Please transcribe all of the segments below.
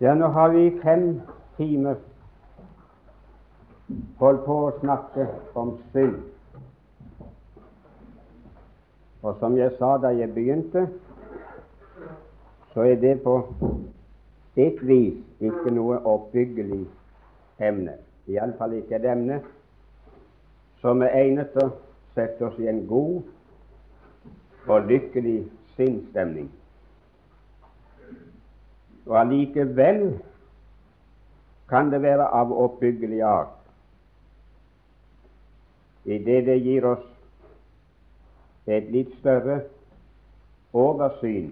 Ja, nå har vi fem timer holdt på å snakke om synd. Og som jeg sa da jeg begynte, så er det på et vis ikke noe oppbyggelig emne. Iallfall ikke et emne som er egnet til å sette oss i en god og lykkelig sinnsstemning. Og allikevel kan det være av oppbyggelig art, i det det gir oss et litt større oversyn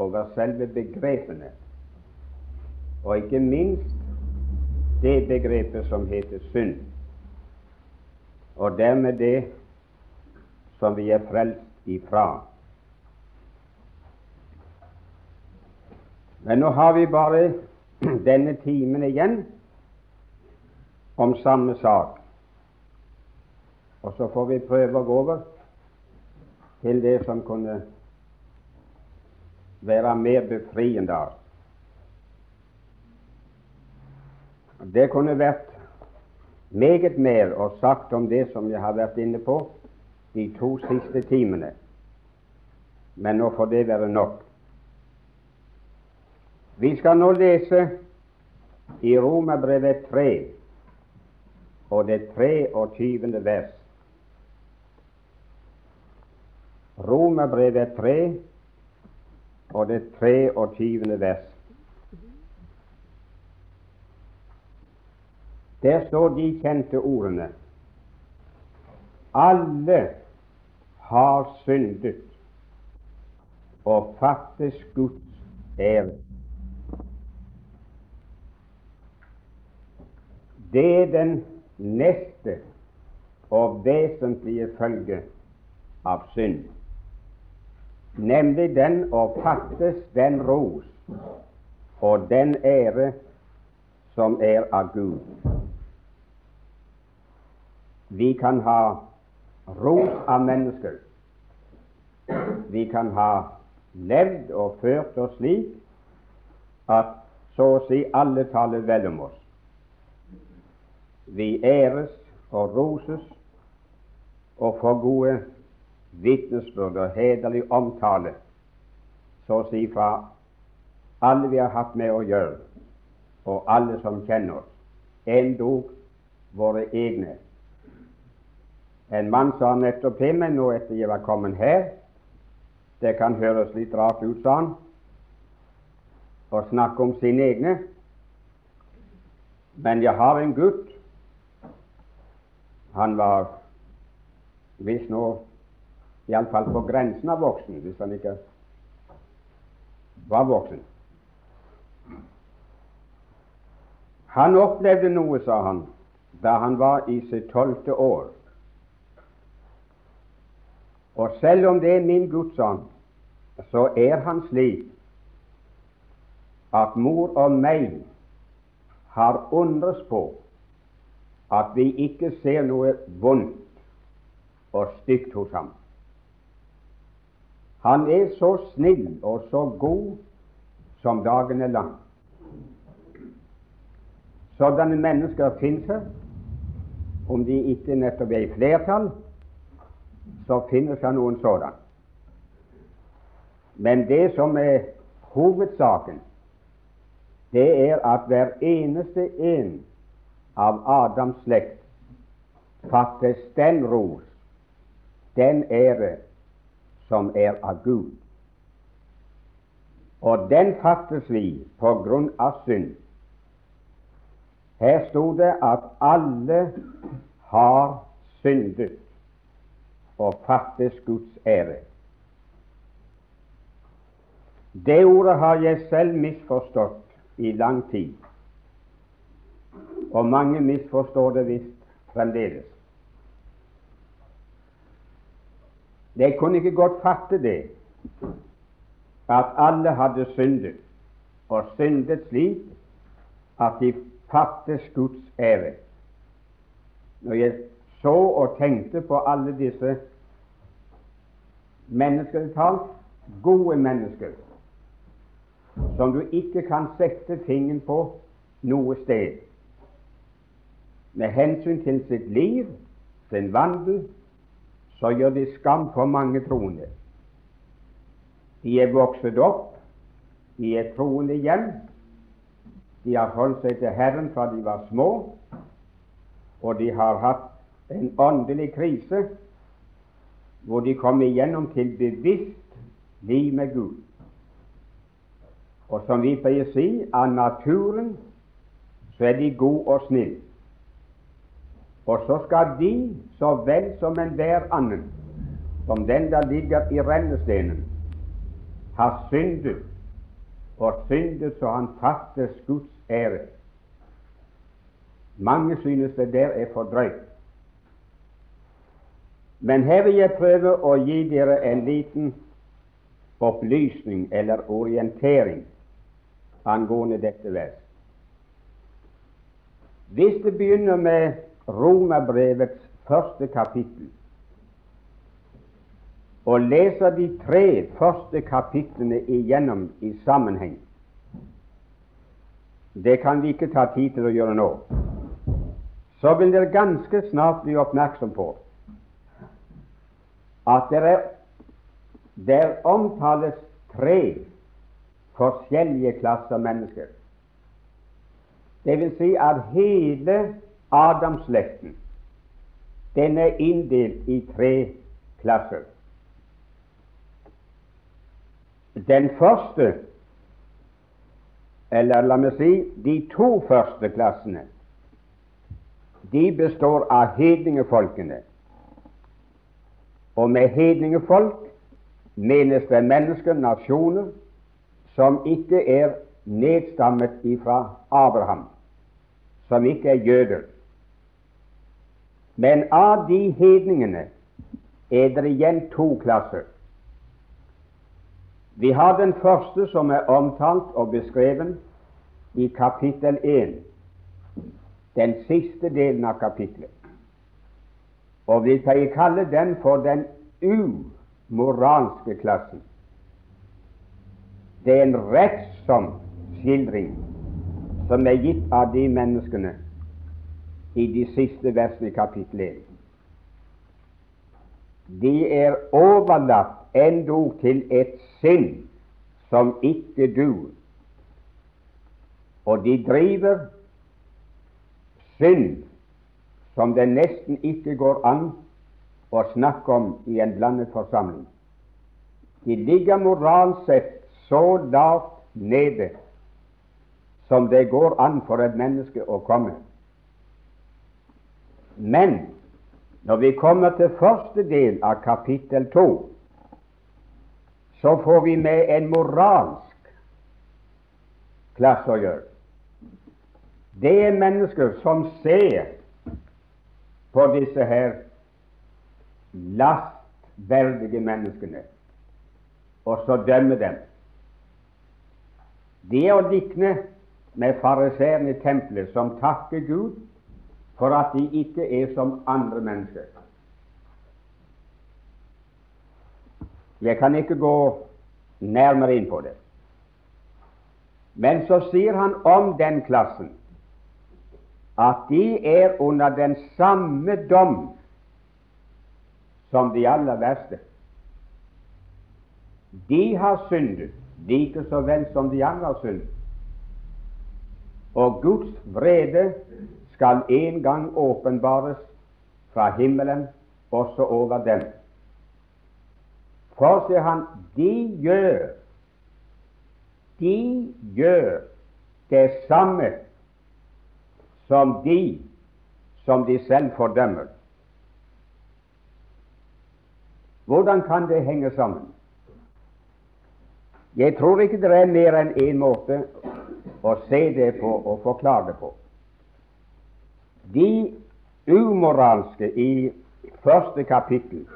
over selve begrepene, og ikke minst det begrepet som heter synd, og dermed det som vi er frelst ifra. Men nå har vi bare denne timen igjen om samme sak. Og så får vi prøve å gå over til det som kunne være mer befriende av. Det kunne vært meget mer og sagt om det som jeg har vært inne på de to siste timene, men nå får det være nok. Vi skal nå lese i Romerbrevet 3 og det 23. vers. Romerbrevet 3 og det 23. vers. Der står de kjente ordene Alle har syndet og fattes Guds ære. Det er den neste og vesentlige følge av synd, nemlig den å fattes den ros og den ære som er av Gud. Vi kan ha ros av mennesker. Vi kan ha levd og ført oss slik at så å si alle taler vel om oss. Vi æres og roses og får gode vitnesbyrd og hederlig omtale, så å si fra alle vi har hatt med å gjøre, og alle som kjenner oss, endog våre egne. En mann sa nettopp til meg nå etter jeg var kommet her Det kan høres litt rart ut, sa han, å snakke om sine egne, men jeg har en gutt han var visst nå iallfall på grensen av voksen, hvis han ikke var voksen. Han opplevde noe, sa han, da han var i sitt tolvte år. Og selv om det er min Guds ånd, så er han slik at mor og meg har undres på at vi ikke ser noe vondt og stygt hos ham. Han er så snill og så god som dagen er lang. Sådanne mennesker finnes her. Om de ikke nettopp er i flertall, så finnes det noen sådan. Men det som er hovedsaken, det er at hver eneste en av Adams slekt fattes den ros, den ære, som er av Gud. Og den fattes vi på grunn av synd. Her sto det at alle har syndet og fattes Guds ære. Det ordet har jeg selv misforstått i lang tid og mange misforstår det visst fremdeles. De kunne ikke godt fatte det, at alle hadde syndet, og syndet slik at de fattes Guds ære. Når jeg så og tenkte på alle disse mennesker talt, gode mennesker, som du ikke kan sette fingeren på noe sted med hensyn til sitt liv, sin vandel, så gjør de skam for mange troende. De er vokset opp i et troende hjem. De har holdt seg til Herren fra de var små, og de har hatt en åndelig krise hvor de kom igjennom til bevisst liv med Gud. Og som vi pleier å si, av naturen så er de gode og snille. Og så skal de, så vel som enhver annen, som den der ligger i rennestenen, ha syndet, og syndet så han fattes Guds ære. Mange synes det der er for drøyt. Men her vil jeg prøve å gi dere en liten opplysning eller orientering angående dette vers. Hvis det begynner med Romerbrevets første kapittel og leser de tre første kapitlene igjennom i sammenheng Det kan vi ikke ta tid til å gjøre nå. Så vil dere ganske snart bli oppmerksom på at det der omtales tre forskjellige klasser mennesker. Det vil si at hele Adamslekten den er inndelt i tre klasser. Den første, eller la meg si de to første klassene, de består av hedningefolkene og med hedningefolk menes det mennesker, nasjoner, som ikke er nedstammet ifra Abraham, som ikke er jøder. Men av de hedningene er det igjen to klasser. Vi har den første som er omtalt og beskrevet i kapittel 1, den siste delen av kapittelet. Og vi kan kalle den for den umoralske klassen. Det er en rettsom skildring som er gitt av de menneskene i de siste versene i kapittel 1. De er overlatt endog til et sinn som ikke duer. Og de driver synd som det nesten ikke går an å snakke om i en blandet forsamling. De ligger moralsk sett så lavt nede som det går an for et menneske å komme. Men når vi kommer til første del av kapittel to, så får vi med en moralsk klasse å gjøre. Det er mennesker som ser på disse her lastverdige menneskene, og så dømmer dem. Det er å likne med fariseerne i tempelet, som takker Gud for at de ikke er som andre mennesker. Jeg kan ikke gå nærmere inn på det. Men så sier han om den klassen at de er under den samme dom som de aller verste. De har syndet like så vel som de andre har syndet. Og Guds vrede skal en gang åpenbares fra himmelen også over dem. For, sier han, de gjør de gjør det samme som de som de selv fordømmer. Hvordan kan det henge sammen? Jeg tror ikke det er mer enn én måte å se det på og forklare det på. De umoralske i første kapittel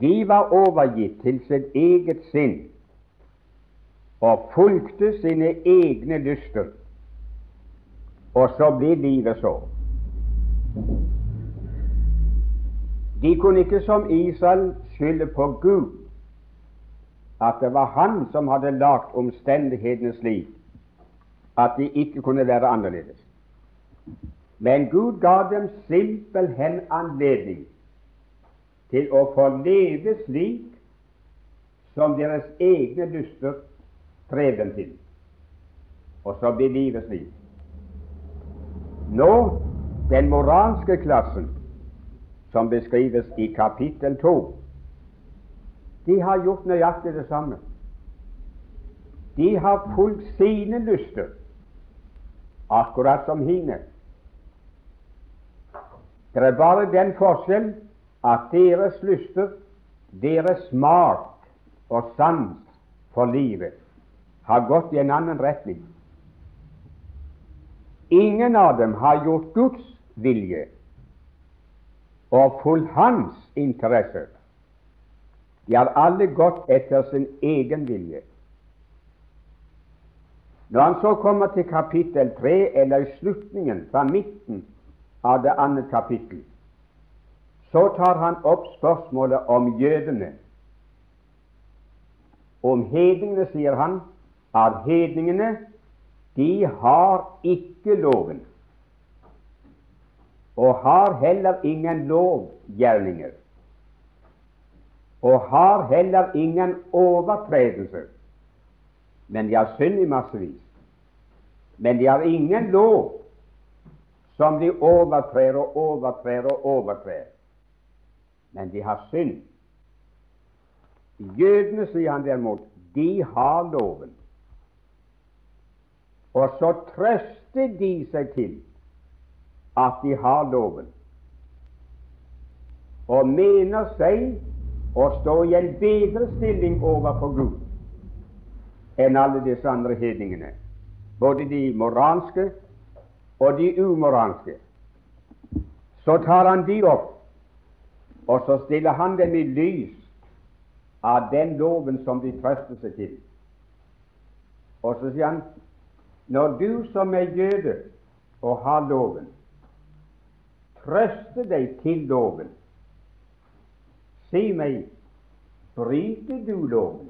de var overgitt til sitt eget sinn og fulgte sine egne lyster og så ble livet så. De kunne ikke som Israel skylde på Gud at det var han som hadde lagt omstendighetene slik at de ikke kunne være annerledes. Men Gud ga dem simpelthen anledning til å få leve slik som deres egne lyster drev dem til. Og så blir livet slik. Nå, den moralske klassen, som beskrives i kapittel 2, de har gjort nøyaktig det samme. De har fulgt sine lyster, akkurat som hine. Det er bare den forskjell at deres lyster, deres smak og sans for livet, har gått i en annen retning. Ingen av dem har gjort Guds vilje og fulgt Hans interesser. De har alle gått etter sin egen vilje. Når han så kommer til kapittel 3, eller i slutningen, fra midten av det andre kapittel, så tar han opp spørsmålet om jødene. Om hedningene sier han at hedningene de har ikke loven, og har heller ingen lovgjerninger, og har heller ingen overtredelser. Men de har synd i massevis. Men de har ingen lov som de overtrer og overtrer og overtrer. Men de har synd. Jødene, sier han derimot, de har loven. Og så trøster de seg til at de har loven, og mener seg å stå i en bedre stilling overfor Gud enn alle disse andre hedningene, både de moralske og de umoralske. Så tar han de opp, og så stiller han dem i lys av den loven som de trøster seg til. Og så sier han når du som er jøde og har loven, trøster deg til loven, si meg, bryter du loven?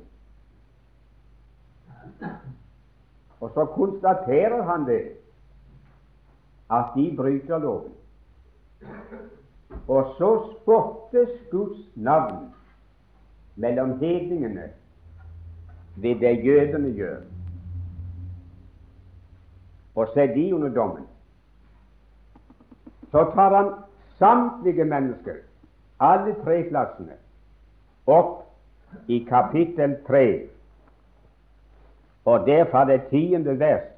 Og så konstaterer han det, at de bryter loven. Og så spottes Guds navn mellom hedningene ved det jødene gjør. Og så er de under dommen. Så tar han samtlige mennesker, alle tre klassene, opp i kapittel tre og derfra det tiende vers.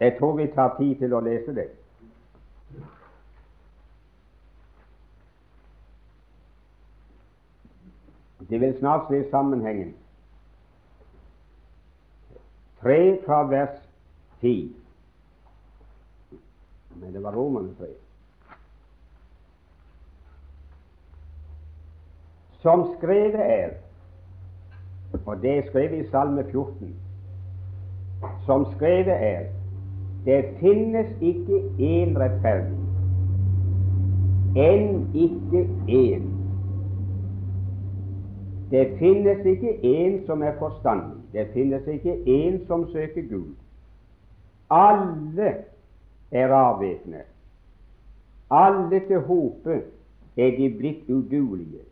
Jeg tror vi tar tid til å lese det. De vil snart se sammenhengen. Tre fra vers ti. Men det var Romerne tre. Som skrevet er og det er skrevet i Salme 14, som skrevet er det finnes ikke én rettferdig, enn ikke én. Det finnes ikke én som er forstandig, det finnes ikke én som søker Gud. Alle er avvæpnet. Alle til hope er de blitt uduelige.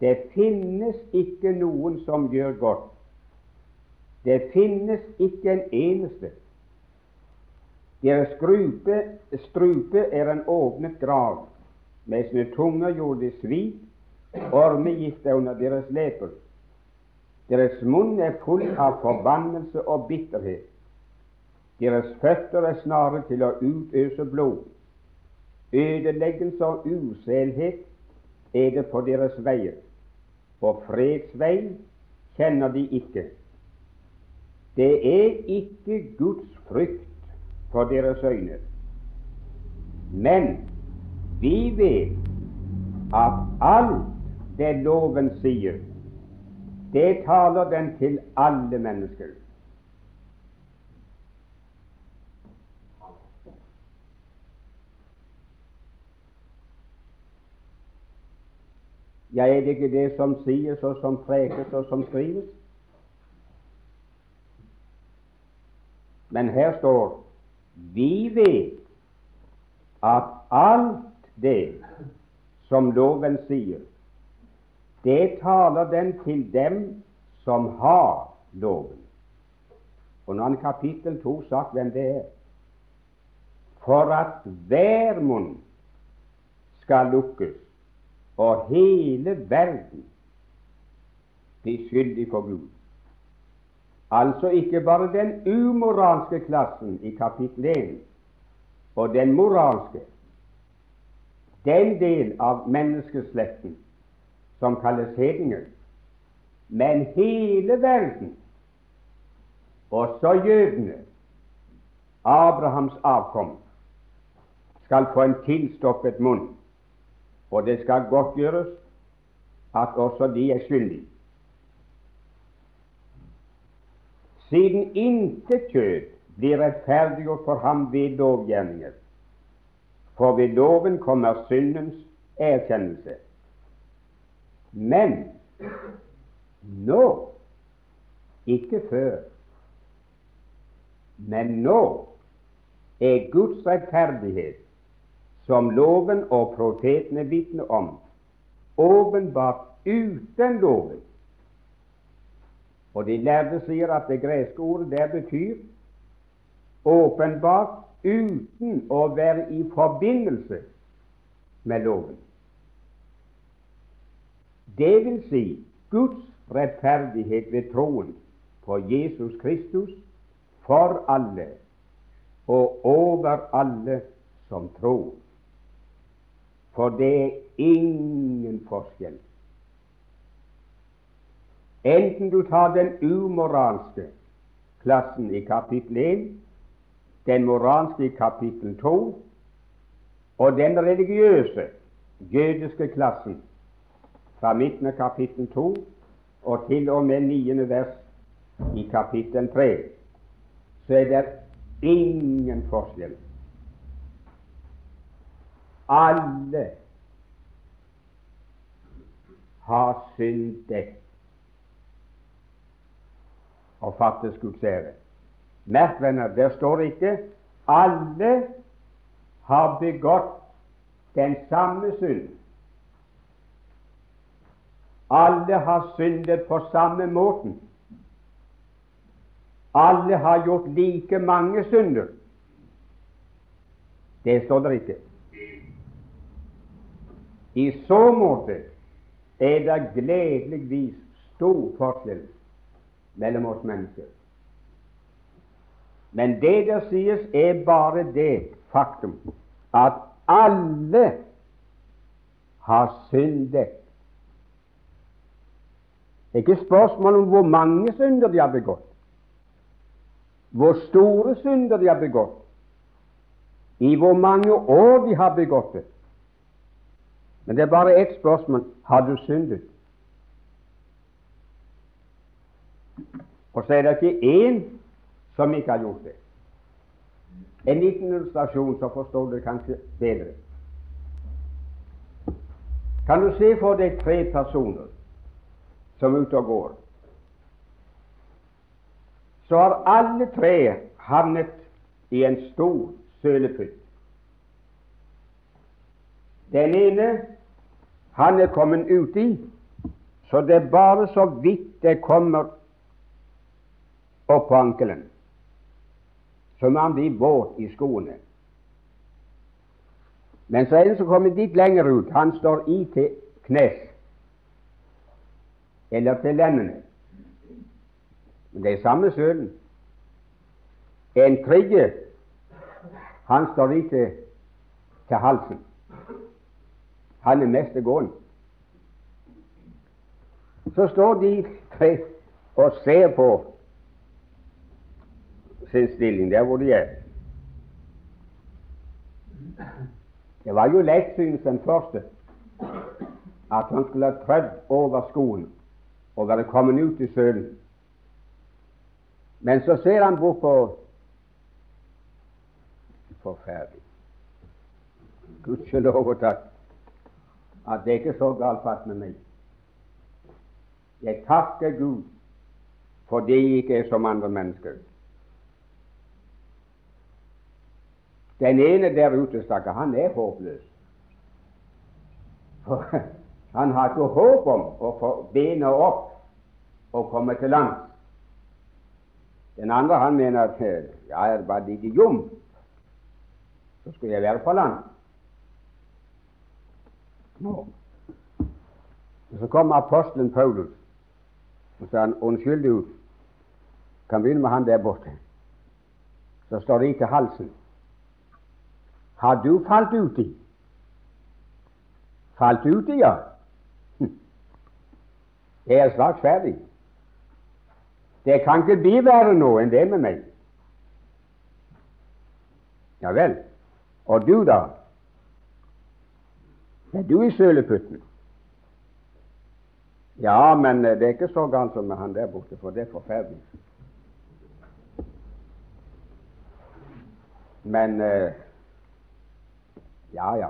Det finnes ikke noen som gjør godt. Det finnes ikke en eneste. Deres strupe, strupe er en åpnet grav. Med sine tunger gjorde de svik, orme gikk under deres leper. Deres munn er full av forbannelse og bitterhet. Deres føtter er snare til å utøse blod. Ødeleggelse og uselhet er det på deres veier og fredsvei kjenner de ikke. Det er ikke Guds frykt for deres øyne. Men vi vet at alt det loven sier, det taler den til alle mennesker. Ja, er det ikke det som sies, og som prekes, og som skrives? Men her står vi vet at alt det som loven sier, det taler den til dem som har loven. Og nå har kapittel 2 sagt hvem det er. For at hver munn skal lukkes, og hele verden blir skyldig for Gud. Altså ikke bare den umoralske klassen i kapittel 1 og den moralske, den del av menneskeslekten som kalles hedninger, men hele verden, også jødene, Abrahams avkom, skal få en tilstoppet munn, og det skal godtgjøres at også de er skyldige. Siden intet kjød blir rettferdiggjort for ham ved lovgjerninger, for ved loven kommer syndens erkjennelse. Men nå, ikke før, men nå er Guds rettferdighet, som loven og profetene vitner om, åpenbart uten loven og de lærde sier at det greske ordet der betyr åpenbart uten å være i forbindelse med loven. Det vil si Guds rettferdighet ved troen på Jesus Kristus for alle og over alle som tror. For det er ingen forskjell Enten du tar den umoralske klassen i kapittel 1, den moralske i kapittel 2 og den religiøse, jødiske klassen fra midten av kapittel 2 og til og med niende vers i kapittel 3, så er det ingen forskjell. Alle har syndet og fattes Guds ære. Merk, venner, der står ikke alle har begått den samme synd. Alle har syndet på samme måten. Alle har gjort like mange synder. Det står der ikke. I så måte er det gledeligvis stor forskjell mellom oss mennesker. Men det der sies, er bare det faktum at alle har syndet. Ikke spørsmål om hvor mange synder de har begått, hvor store synder de har begått, i hvor mange år de har begått det. Men det er bare ett spørsmål har du syndet. Og så er det ikke én som ikke har gjort det. En liten illustrasjon, så forstår du kanskje bedre. Kan du se for deg tre personer som er ute og går? Så har alle tre havnet i en stor sølepytt. Den ene han er kommet uti, så det er bare så vidt det kommer opp på ankelen, som om han bli våt i skoene. Men så er det en som kommer litt lenger ut. Han står i til knes, eller til lemmene. Men det er samme sølen. En tredje, han står i til, til halsen. Han er mest gående. Så står de tre og ser på sin stilling der hvor de er. Det var jo lett, synes den første, at han skulle ha trødd over skoen og være kommet ut i sølen. Men så ser han bort på Forferdelig. Gudskjelov at at det er ikke så galt fatt med meg. Jeg takker Gud fordi jeg ikke er som andre mennesker. Den ene der ute, stakkar, han er håpløs. For han ikke håp om å få bena opp og komme til land. Den andre han mener at ja, det bare ligge jom, så skulle jeg være på land. Nå. Så kom apostelen Paulus og sa han unnskyld, du kan begynne med han der borte. Så står det til halsen. Har du falt uti? Falt uti, ja. Jeg er straks ferdig. Det kan ikke bli verre nå enn det med meg. Ja vel. Og du, da? Er du i søleputten? Ja, men det er ikke så galt som med han der borte, for det er forferdelig. Men uh, ja, ja.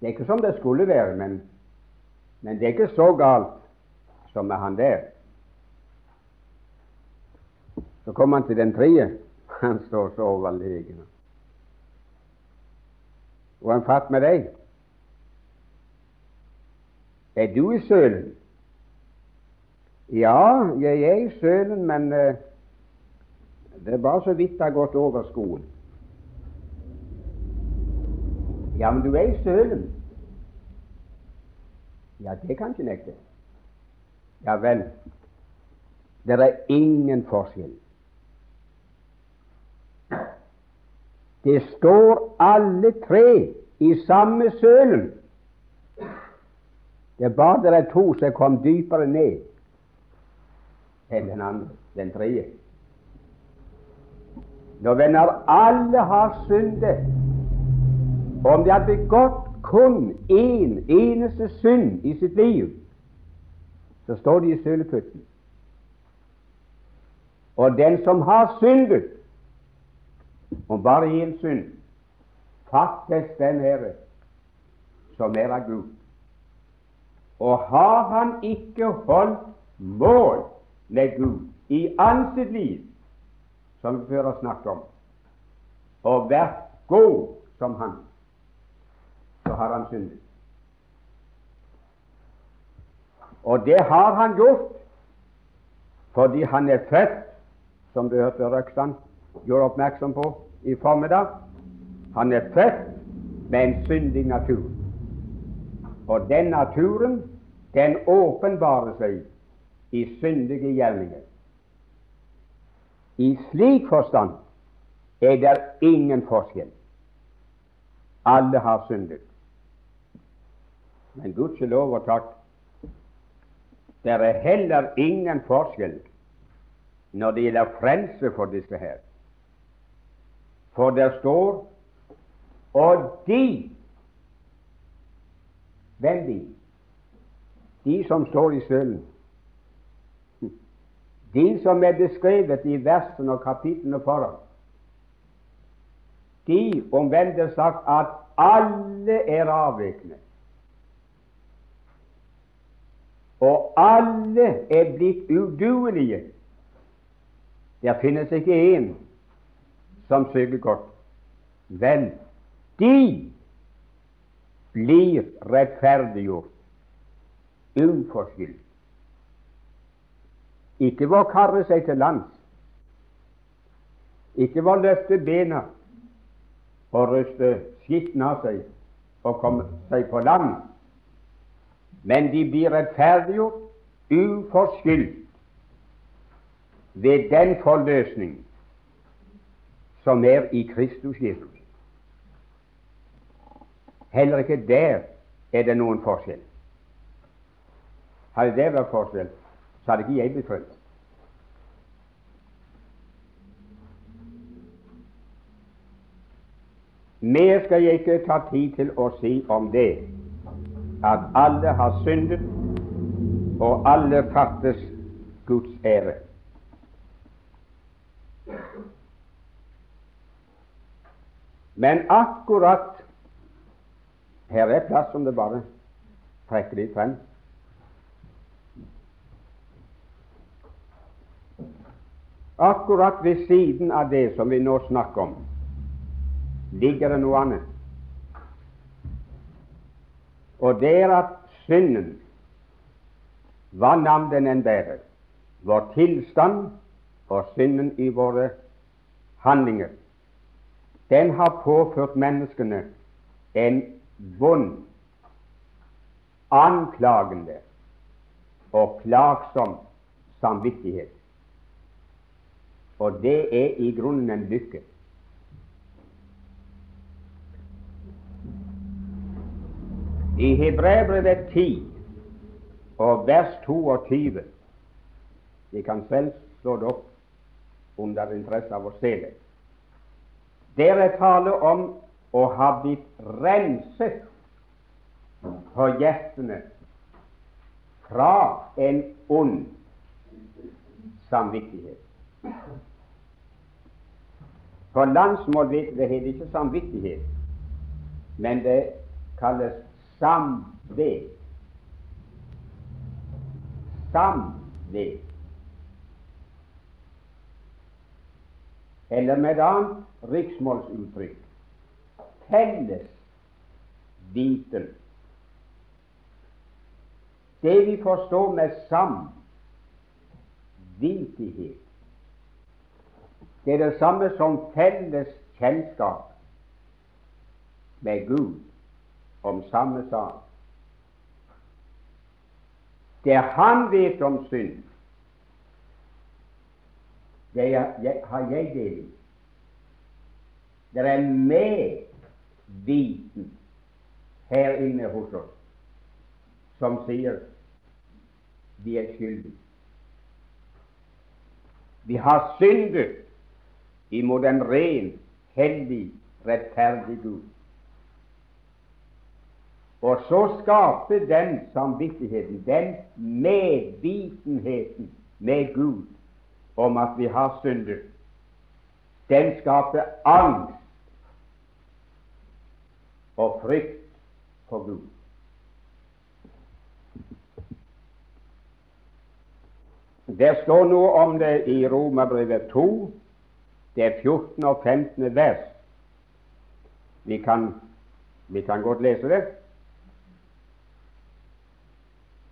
Det er ikke som det skulle være, men, men det er ikke så galt som med han der. Så kom han til den tredje. Han står så overlegen. han fatt med deg? Er du i sølen? Ja, jeg er i sølen, men uh, det er bare så vidt det har gått over skoen. Ja, men du er i sølen. Ja, det kan ikke nekte. Ja vel. Det er ingen forskjell. Det står alle tre i samme sølen. Det er bare det er to som kom dypere ned enn den andre, den tredje. Når venner alle har syndet, om de hadde begått kun én en, eneste synd i sitt liv, så står de i sølepytten. Og den som har syndet, om bare én synd, fattes den herre som er av Gud. Og har han ikke holdt mål med Gud i alt sitt liv, som vi før har snakket om, og vært god som han, har han syndet. Og det har han gjort fordi han er født, som du hørte Røksand gjorde oppmerksom på i formiddag. Han er født med en syndig natur. Og den naturen, den åpenbarer seg i syndige gjerninger. I slik forstand er det ingen forskjell. Alle har syndet. Men gudskjelov og takk, det er heller ingen forskjell når det gjelder frelse for disse her. For der står og de Hvem de? De som står i sølen. De som er beskrevet i versene og kapitlene foran. De om hvem det er sagt at alle er avviklet. Og alle er blitt uduelige der finnes ikke én som søker godt. Vel, de blir rettferdiggjort uforskyldt. Ikke ved å karre seg til lands, ikke ved å løfte bena og ryste skitten av seg og komme seg på land, men de blir rettferdiggjort uforskyldt ved den forløsning som er i Kristus Jesus. Heller ikke der er det noen forskjell. Hadde det vært forskjell, så hadde ikke jeg blitt frelst. Mer skal jeg ikke ta tid til å si om det, at alle har syndet, og alle fattes Guds ære. Men akkurat Her er plass om det bare trekker litt frem. Akkurat ved siden av det som vi nå snakker om, ligger det noe annet. Og det er at synden, hva navn den enn bærer, vår tilstand og synden i våre handlinger, den har påført menneskene en vond, anklagende og plagsom samvittighet. Og det er i grunnen en lykke. I Hebrevet 10 og vers 22 Vi kan selv slå det opp under interesse av å se det. Der er tale om å ha blitt renset på hjertene fra en ond samvittighet. På landsmål det heter ikke samvittighet, men det kalles samved. Samved. Eller med et annet riksmålsuttrykk felles viten. Det vi forstår med samvittighet, det er det samme som felles kjennskap med Gud om samme sak. Det Han vet om synd, det har jeg del i. Det er medviten her inne hos oss som sier vi er skyldige. Vi har syndet imot en ren, hellig, rettferdig Gud. Og så skaper den samvittigheten, den medvitenheten med Gud om at vi har synder, den skaper angst og frykt for Gud. Det står noe om det i Romerbrevet 2, det er 14. og 15. vers. Vi kan, vi kan godt lese det.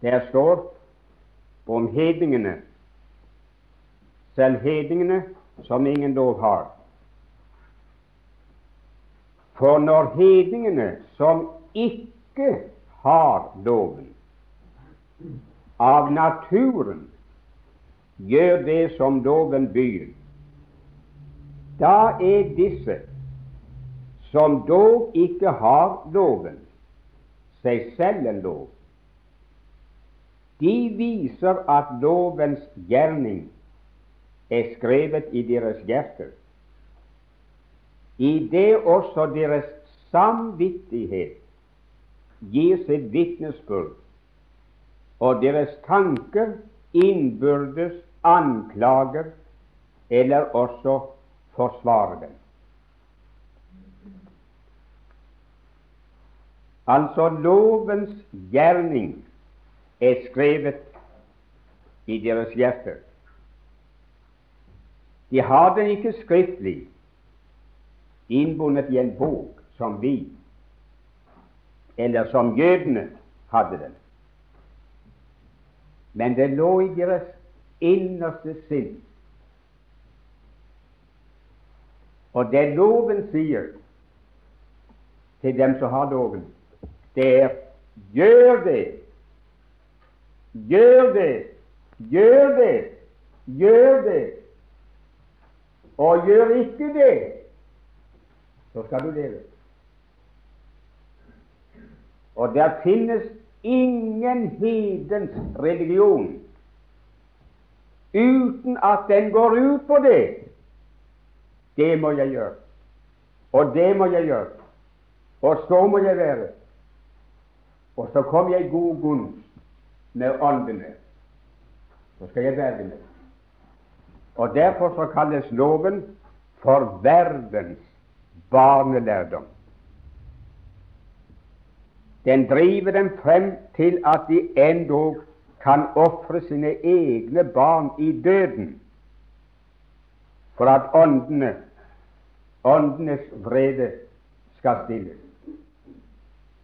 Der står om hedningene, selv hedningene som ingen lov har. For når hedningene som ikke har loven, av naturen gjør det som loven byr, da er disse som dog ikke har loven, seg selv en lov. De viser at lovens gjerning er skrevet i deres hjerter, i det også deres samvittighet gir sitt vitnesbyrd, og deres tanker innbyrdes anklager eller også forsvarer dem. Altså lovens gjerning er skrevet i deres hjerter. De har den ikke skriftlig innbundet i en bok som vi, eller som jødene, hadde den. Men det lå i deres innerste sinn. Og det loven sier til dem som har loven, det er gjør det, gjør det, gjør det, gjør det, og gjør ikke det, så skal du leve. Og der finnes ingen hedens religion uten at den går ut på det. Det må jeg gjøre, og det må jeg gjøre, og så må jeg være. Og så kom jeg i god gunst med åndene. Så skal jeg være med. Og Derfor så kalles loven for verdens barnelærdom. Den driver dem frem til at de endog kan ofre sine egne barn i døden for at åndene, åndenes vrede skal stilles.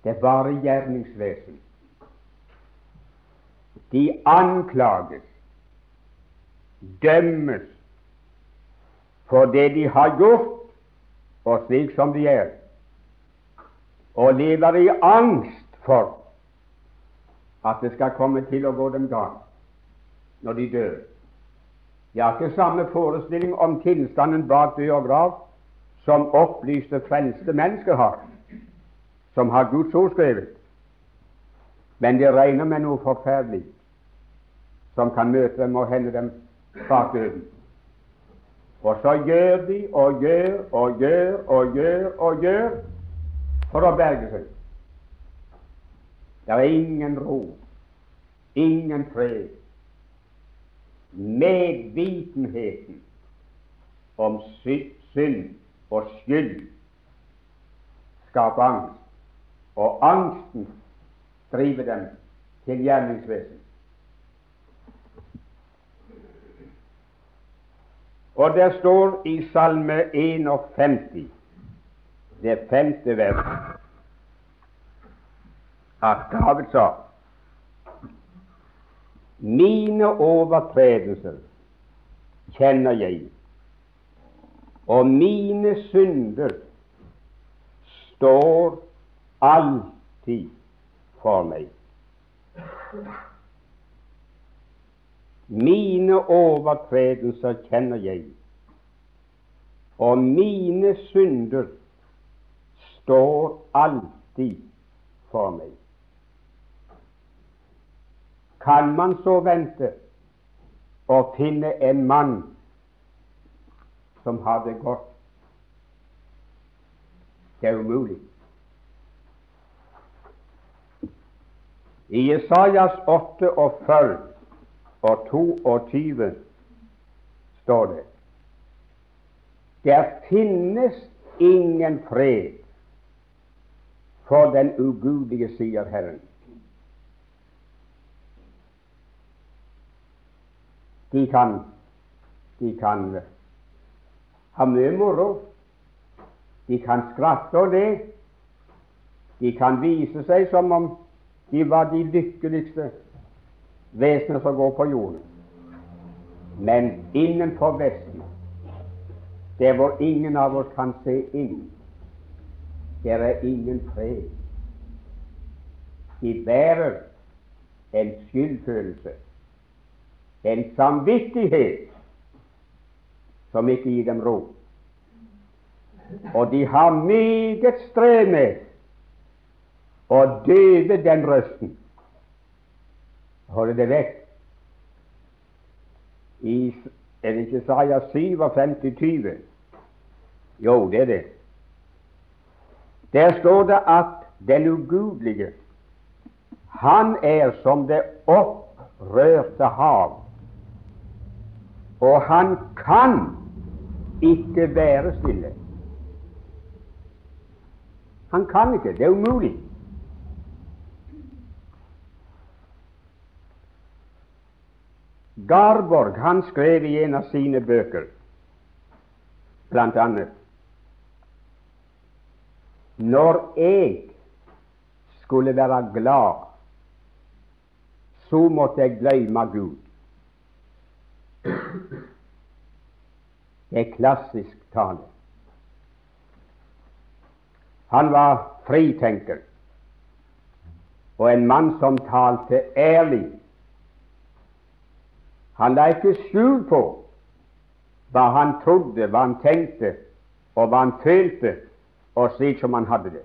Det er bare gjerningsvesen. De anklages, dømmes for det de har gjort, og slik som de er, og lever i angst for at det skal komme til å gå dem galt når de dør. De har ikke samme forestilling om tilstanden bak død og grav som opplyste, frelste mennesker har, som har Guds ord skrevet. Men de regner med noe forferdelig som kan møte dem og hende dem bak døden. Og så gjør de og gjør og gjør og gjør og gjør for å berge seg. Det er ingen ro, ingen fred. Medvitenheten om synd og skyld skaper angst, og angsten driver dem til gjerningsvesen. Og det står i Salme 51, det femte vers, at David sa. Mine overtredelser kjenner jeg, og mine synder står alltid for meg. Mine overtredelser kjenner jeg, og mine synder står alltid for meg. Kan man så vente å finne en mann som har det godt? Det er umulig. I Jesajas 48 og 22 står det Der finnes ingen fred for den ugudelige, sier Herren. De kan, de kan ha mye moro. De kan skratte og le. De kan vise seg som om de var de lykkeligste vesener som går på jorden. Men innenfor Vesten, der hvor ingen av oss kan se inn, der er ingen fred. De bærer en skyldfølelse, en samvittighet, som ikke gir dem ro. Og de har meget strev med å døve den røsten holde det vekk. I, er det ikke Saja 57, 20? Jo, det er det. Der står det at den ugudelige, han er som det opprørte hav, og han kan ikke være stille. Han kan ikke. Det er umulig. Garborg han skrev i en av sine bøker blant annet Når jeg skulle være glad, så måtte jeg glemme Gud. Det er klassisk tale. Han var fritenker og en mann som talte ærlig han la ikke skjul på hva han trodde, hva han tenkte, og hva han følte, og slik som han hadde det.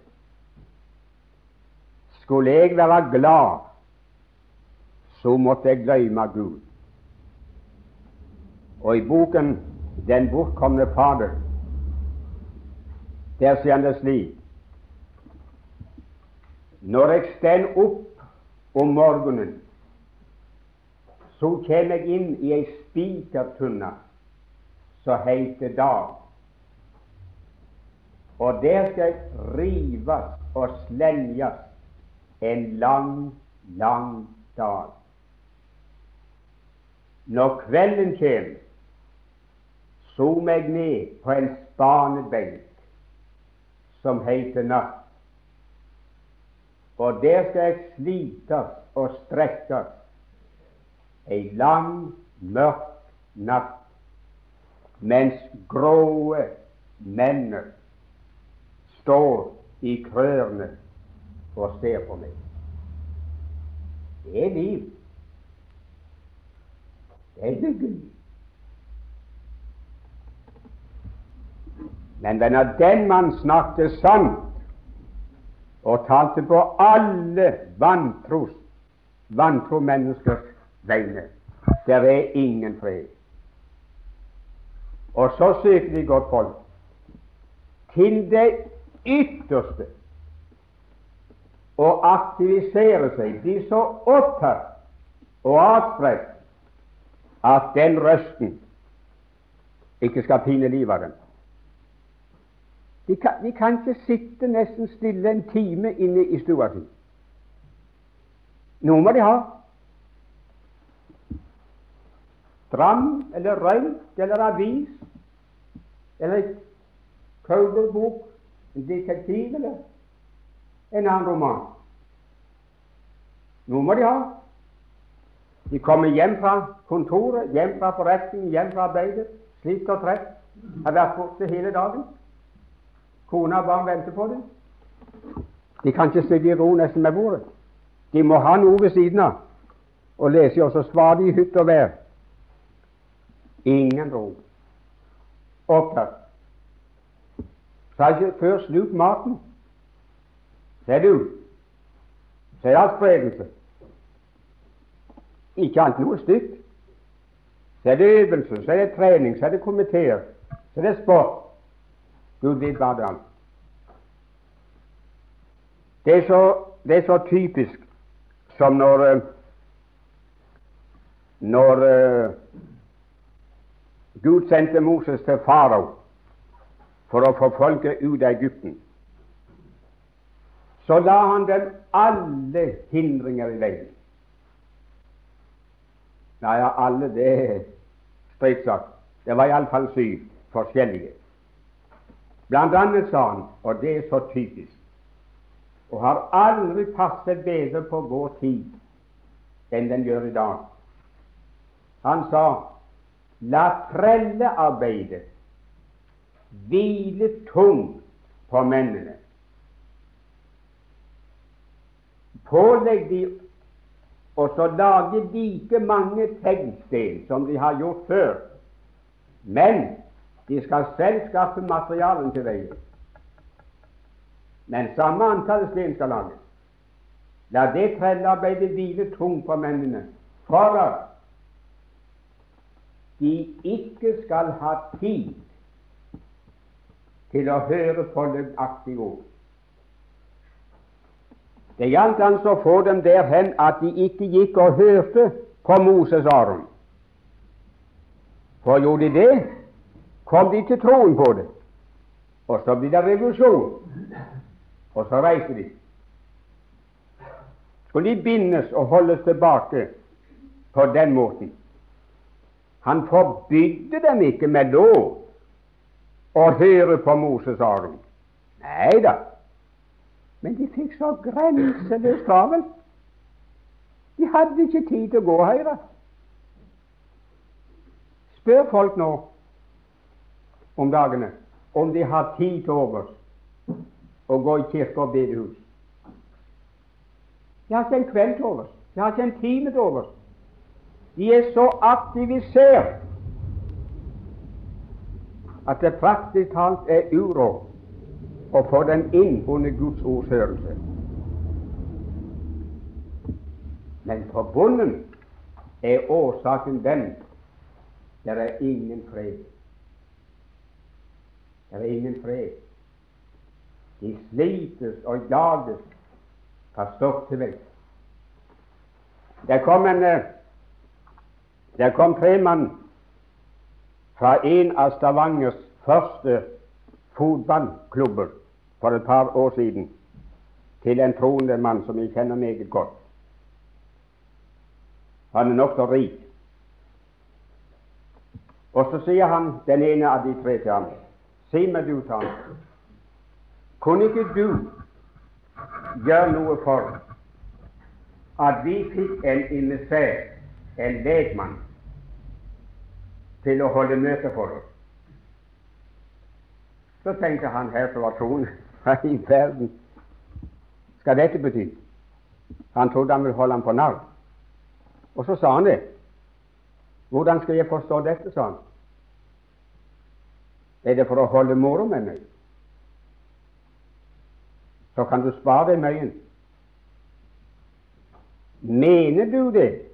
Skulle jeg være glad, så måtte jeg glemme Gud. Og i boken 'Den bortkomne Fader' der sier han det slik Når jeg stender opp om morgenen så kommer jeg inn i ei spikertunne som heter dag. Og der skal jeg rives og slenges en lang, lang dag. Når kvelden kommer, so meg ned på en spanebenk som heter natt. Og der skal jeg slites og strekkes ei lang, mørk natt, mens gråe menner står i krørene og ser på meg. Det er liv. Det er lykkelig. Men venner, den mann snakket sant og talte på alle vantro menneskers vegne, der er ingen fred. Og så søker de godt folk til det ytterste å aktivisere seg, bli så opptatt og avskremt at den røsten ikke skal pine livet av dem. De kan, de kan, ikke sitte nesten stille en time inne i stua si. Noe må de ha. Dram eller røyk eller avis eller cowboybok, en detektiv eller en annen roman. Noe må de ha. De kommer hjem fra kontoret, hjem fra forretningen, hjem fra arbeidet, slitt og trett, har vært borte hele dagen. Kona og barn venter på dem. De kan ikke sitte i ro nesten med bordet. De må ha noe ved siden av og lese, og så svarer de i hytt og vær. Ingen ro. Opptatt. Så har ikke før slukt maten. Ser du? Så er det adspredelse. Ikke alt noe stygt. Så er det øvelse, så er det trening, så er det komiteer, så er det sport. Gud vet hva det er. Det er så, det er så typisk som når eh, når uh, Gud sendte Moses til farao for å få folket ut av Egypten, så la han dem alle hindringer i veien. Nei, ja, alle, det er strengt sagt. Det var iallfall syv forskjellige. Blant annet sa han, og det er så typisk, og har aldri passet bedre på vår tid enn den gjør i dag. Han sa la trellearbeidet hvile tungt på mennene. Pålegg de og så lage like mange tegnsten som de har gjort før, men de skal selv skaffe materialen til veie. Men samme antall sten skal lages. La det trellearbeidet hvile tungt på mennene, for de ikke skal ha tid til å høre på løgnaktige ord. Det gjaldt altså å få dem derhen at de ikke gikk og hørte på Moses Aron. For gjorde de det, kom de til troen på det. Og så blir det revolusjon. Og så reiser de. Skulle de bindes og holdes tilbake på den måten? Han forbydde dem ikke med lov å høre på Moses Aron. Nei da, men de fikk så grenseløst travelt. De hadde ikke tid til å gå Høyre. Spør folk nå om dagene om de har tid til overs å gå i kirke og bedehus. De har ikke en kveld til overs. De har ikke en time til overs. De er så aktivisert at det praktisk talt er uråd å få den inn under Guds ords. Men for bunnen er årsaken den det er ingen fred. Det er ingen fred. De slites og jages fra stokk til vekst. Det kom en det kom tre mann fra en av Stavangers første fotballklubber for et par år siden. til en troende mann som jeg kjenner meget godt. Han er nokså rik. Og så sier han den ene av de tre til ham Si meg, du, sa han, kunne ikke du gjøre noe for at vi fikk en emissær, en legmann, til å holde møte for oss? Så tenkte han her som var troende Hva i verden skal dette bety? Han trodde han ville holde ham på narr. Og så sa han det. Hvordan skal jeg forstå dette, sa han. Er det for å holde moro med meg? Så kan du spare deg møyen. Mener du det?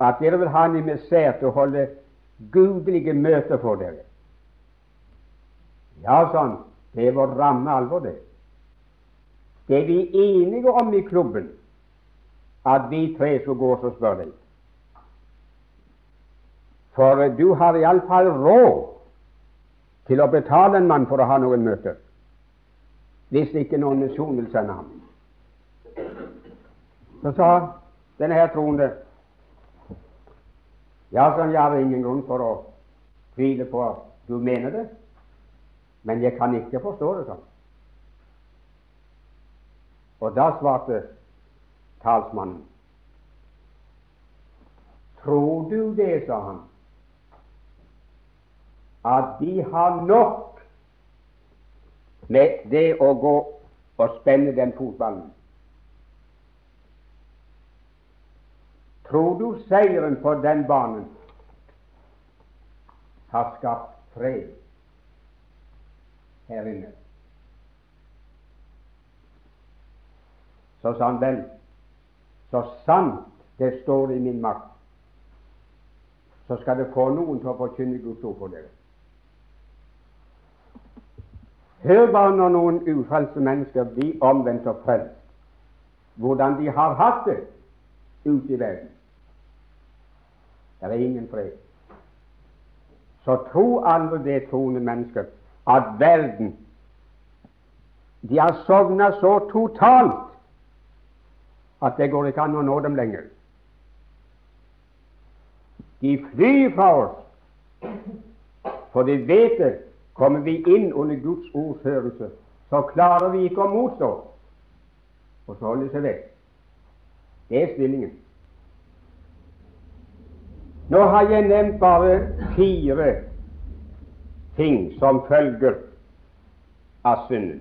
At dere vil ha en emissær til å holde gudelige møter for dere? Ja, sånn. det er vår ramme alvor, det. Det er vi enige om i klubben, at vi tre skal gå og spørre deg. For du har iallfall råd til å betale en mann for å ha noen møter, hvis ikke noen misjon vil sende ham. Så sa denne her troende ja, sånn, jeg har ingen grunn for å tvile på at du mener det, men jeg kan ikke forstå det sånn. Og da svarte talsmannen Tror du det, sa han, at de har nok med det å gå og spenne den fotballen? Tror du seieren på den banen har skapt fred her inne? Så sa han vel, så sant det står i min makt, så skal det få noen til å forkynne Guds ord for dere. Hør bare når noen ufrelste mennesker blir omvendt og frelst, hvordan de har hatt det ute i verden. Det er ingen fred. Så tro aldri det, troende mennesker, at verden De har sovna så totalt at det går ikke an å nå dem lenger. De flyr fra oss, for de vet det. Kommer vi inn under Guds ords hørelse, så klarer vi ikke å motstå, og så holder de seg vekk. Det er stillingen. Nå har jeg nevnt bare fire ting som følger av synden,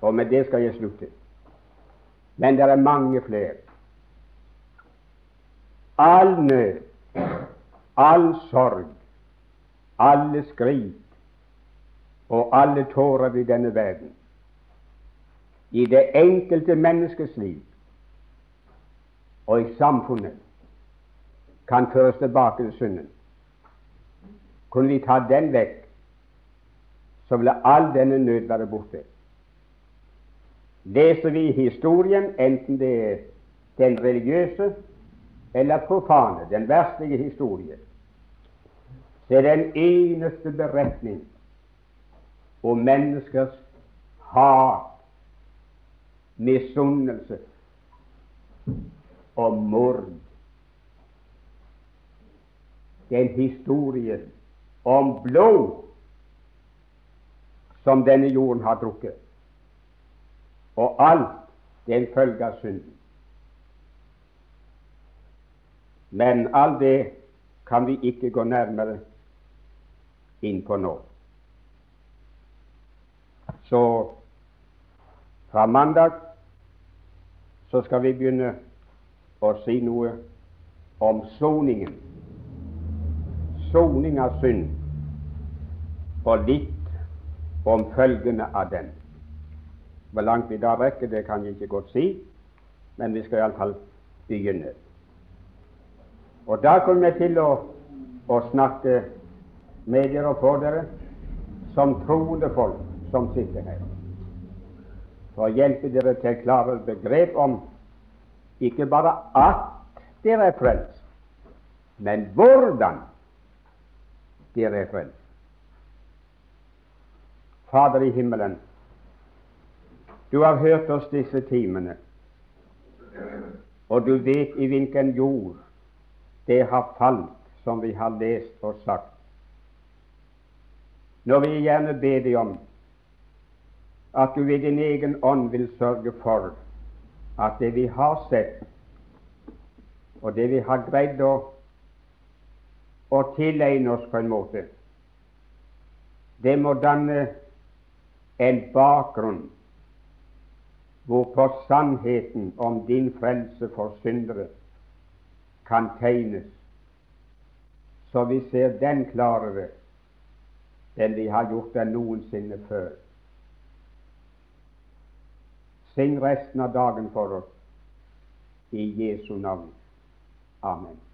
og med det skal jeg slutte. Men det er mange flere. All nød, all sorg, alle skrik og alle tårer i denne verden, i det enkelte menneskes liv og i samfunnet, kan føres tilbake til synden. Kunne vi ta den vekk, så ville all denne nød være borte. Leser vi historien, enten det er den religiøse eller profane, den verstlige historie, så er det en eneste beretning om menneskers hat, misunnelse og mord. Det historien om blod som denne jorden har drukket. Og alt det er synden. Men all det kan vi ikke gå nærmere inn på nå. Så fra mandag så skal vi begynne å si noe om soningen. Soning av synd, og litt om følgene av den. Hvor langt vi da rekker, det kan jeg ikke godt si, men vi skal iallfall begynne. Og da kommer jeg til å, å snakke med dere og for dere som troende folk som sitter her, for å hjelpe dere til å klare begrep om ikke bare at dere er frelst, men hvordan dere er frelst. Fader i himmelen, Du har hørt oss disse timene, og du vet i hvilken jord det har falt, som vi har lest og sagt. Nå vil jeg gjerne be deg om at du ved din egen ånd vil sørge for at det vi har sett, og det vi har greid å, å tilegne oss på en måte, det må danne en bakgrunn hvorpå sannheten om din frelse for syndere kan tegnes, så vi ser den klarere enn vi har gjort den noensinne før. Syng resten av dagen for oss i Jesu navn. Amen.